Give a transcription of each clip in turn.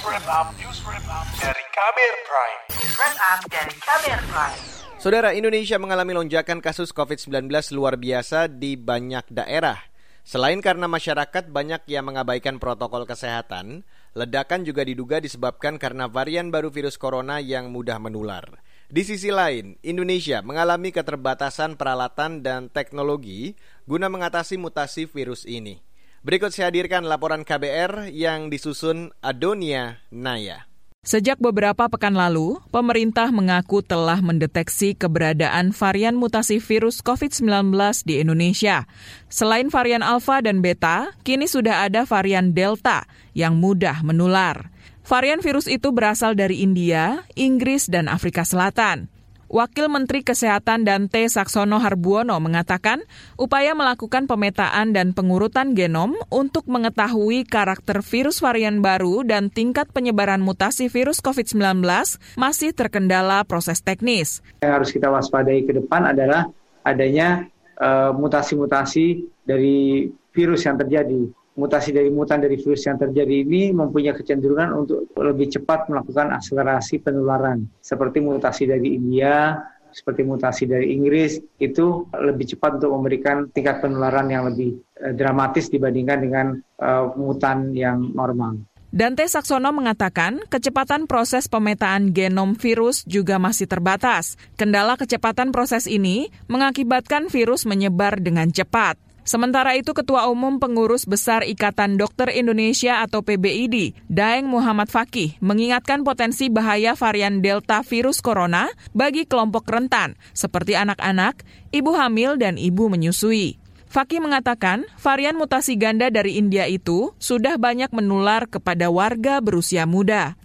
wrap up, news wrap up dari Kamer Prime. News wrap up dari Kamer Prime. Saudara Indonesia mengalami lonjakan kasus COVID-19 luar biasa di banyak daerah. Selain karena masyarakat banyak yang mengabaikan protokol kesehatan, ledakan juga diduga disebabkan karena varian baru virus corona yang mudah menular. Di sisi lain, Indonesia mengalami keterbatasan peralatan dan teknologi guna mengatasi mutasi virus ini. Berikut saya hadirkan laporan KBR yang disusun Adonia Naya. Sejak beberapa pekan lalu, pemerintah mengaku telah mendeteksi keberadaan varian mutasi virus COVID-19 di Indonesia. Selain varian Alpha dan Beta, kini sudah ada varian Delta yang mudah menular. Varian virus itu berasal dari India, Inggris, dan Afrika Selatan. Wakil Menteri Kesehatan Dante Saksono Harbuono mengatakan upaya melakukan pemetaan dan pengurutan genom untuk mengetahui karakter virus varian baru dan tingkat penyebaran mutasi virus COVID-19 masih terkendala proses teknis. Yang harus kita waspadai ke depan adalah adanya uh, mutasi-mutasi dari virus yang terjadi mutasi dari mutan dari virus yang terjadi ini mempunyai kecenderungan untuk lebih cepat melakukan akselerasi penularan. Seperti mutasi dari India, seperti mutasi dari Inggris, itu lebih cepat untuk memberikan tingkat penularan yang lebih eh, dramatis dibandingkan dengan uh, mutan yang normal. Dante Saksono mengatakan kecepatan proses pemetaan genom virus juga masih terbatas. Kendala kecepatan proses ini mengakibatkan virus menyebar dengan cepat. Sementara itu Ketua Umum Pengurus Besar Ikatan Dokter Indonesia atau PBID, Daeng Muhammad Fakih, mengingatkan potensi bahaya varian Delta virus corona bagi kelompok rentan, seperti anak-anak, ibu hamil, dan ibu menyusui. Fakih mengatakan varian mutasi ganda dari India itu sudah banyak menular kepada warga berusia muda.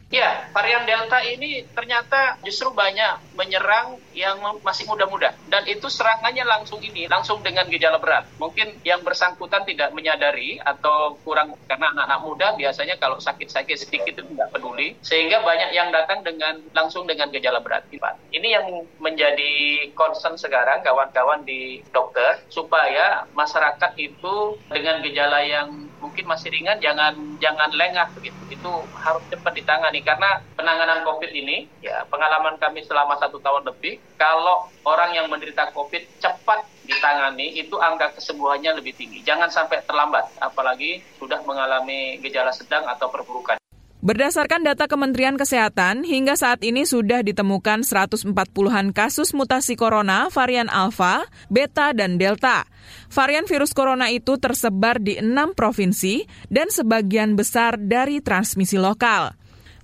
Varian Delta ini ternyata justru banyak menyerang yang masih muda-muda. Dan itu serangannya langsung ini, langsung dengan gejala berat. Mungkin yang bersangkutan tidak menyadari atau kurang, karena anak-anak muda biasanya kalau sakit-sakit sedikit itu tidak peduli. Sehingga banyak yang datang dengan langsung dengan gejala berat. Ini yang menjadi concern sekarang kawan-kawan di dokter, supaya masyarakat itu dengan gejala yang mungkin masih ringan, jangan jangan lengah begitu. Itu harus cepat ditangani karena penanganan COVID ini, ya pengalaman kami selama satu tahun lebih, kalau orang yang menderita COVID cepat ditangani, itu angka kesembuhannya lebih tinggi. Jangan sampai terlambat, apalagi sudah mengalami gejala sedang atau perburukan. Berdasarkan data Kementerian Kesehatan, hingga saat ini sudah ditemukan 140-an kasus mutasi corona varian Alpha, Beta, dan Delta. Varian virus corona itu tersebar di enam provinsi dan sebagian besar dari transmisi lokal.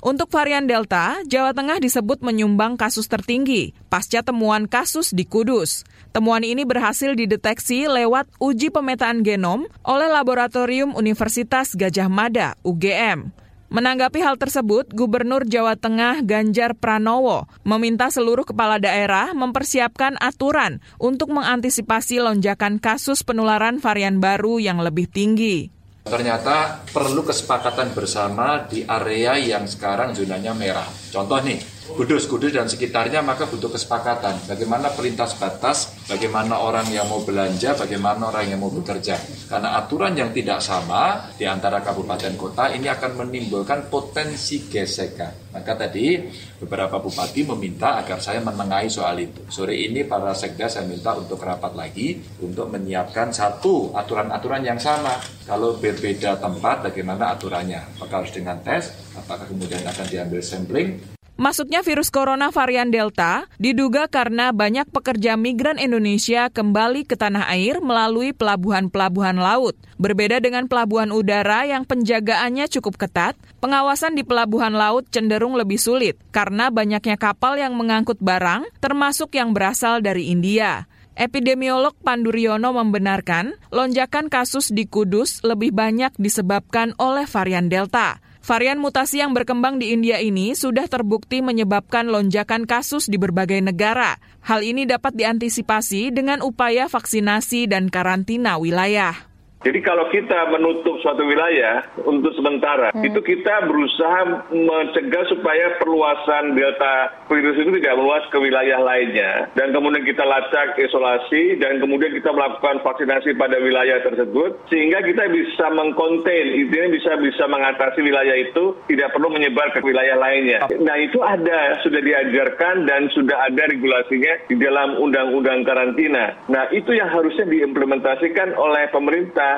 Untuk varian Delta, Jawa Tengah disebut menyumbang kasus tertinggi pasca temuan kasus di Kudus. Temuan ini berhasil dideteksi lewat uji pemetaan genom oleh Laboratorium Universitas Gajah Mada, UGM. Menanggapi hal tersebut, Gubernur Jawa Tengah Ganjar Pranowo meminta seluruh kepala daerah mempersiapkan aturan untuk mengantisipasi lonjakan kasus penularan varian baru yang lebih tinggi. Ternyata perlu kesepakatan bersama di area yang sekarang zonanya merah. Contoh nih, Kudus, Kudus dan sekitarnya maka butuh kesepakatan. Bagaimana pelintas batas, bagaimana orang yang mau belanja, bagaimana orang yang mau bekerja. Karena aturan yang tidak sama di antara kabupaten kota ini akan menimbulkan potensi gesekan. Maka tadi beberapa bupati meminta agar saya menengahi soal itu. Sore ini para sekda saya minta untuk rapat lagi untuk menyiapkan satu aturan-aturan yang sama. Kalau berbeda tempat, bagaimana aturannya? Apakah harus dengan tes? Apakah kemudian akan diambil sampling? Masuknya virus corona varian Delta diduga karena banyak pekerja migran Indonesia kembali ke tanah air melalui pelabuhan-pelabuhan laut. Berbeda dengan pelabuhan udara yang penjagaannya cukup ketat, pengawasan di pelabuhan laut cenderung lebih sulit karena banyaknya kapal yang mengangkut barang, termasuk yang berasal dari India. Epidemiolog Panduriono membenarkan lonjakan kasus di Kudus lebih banyak disebabkan oleh varian Delta. Varian mutasi yang berkembang di India ini sudah terbukti menyebabkan lonjakan kasus di berbagai negara. Hal ini dapat diantisipasi dengan upaya vaksinasi dan karantina wilayah. Jadi kalau kita menutup suatu wilayah untuk sementara, hmm. itu kita berusaha mencegah supaya perluasan delta virus itu tidak meluas ke wilayah lainnya. Dan kemudian kita lacak isolasi dan kemudian kita melakukan vaksinasi pada wilayah tersebut sehingga kita bisa mengkonten, intinya bisa bisa mengatasi wilayah itu tidak perlu menyebar ke wilayah lainnya. Nah itu ada sudah diajarkan dan sudah ada regulasinya di dalam undang-undang karantina. Nah itu yang harusnya diimplementasikan oleh pemerintah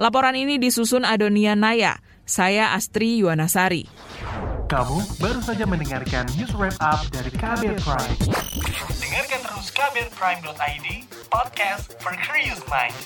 Laporan ini disusun Adonia Naya. Saya Astri Yuwanasari. Kamu baru saja mendengarkan news wrap up dari Kabel Prime. Dengarkan terus kabelprime.id, podcast for curious mind.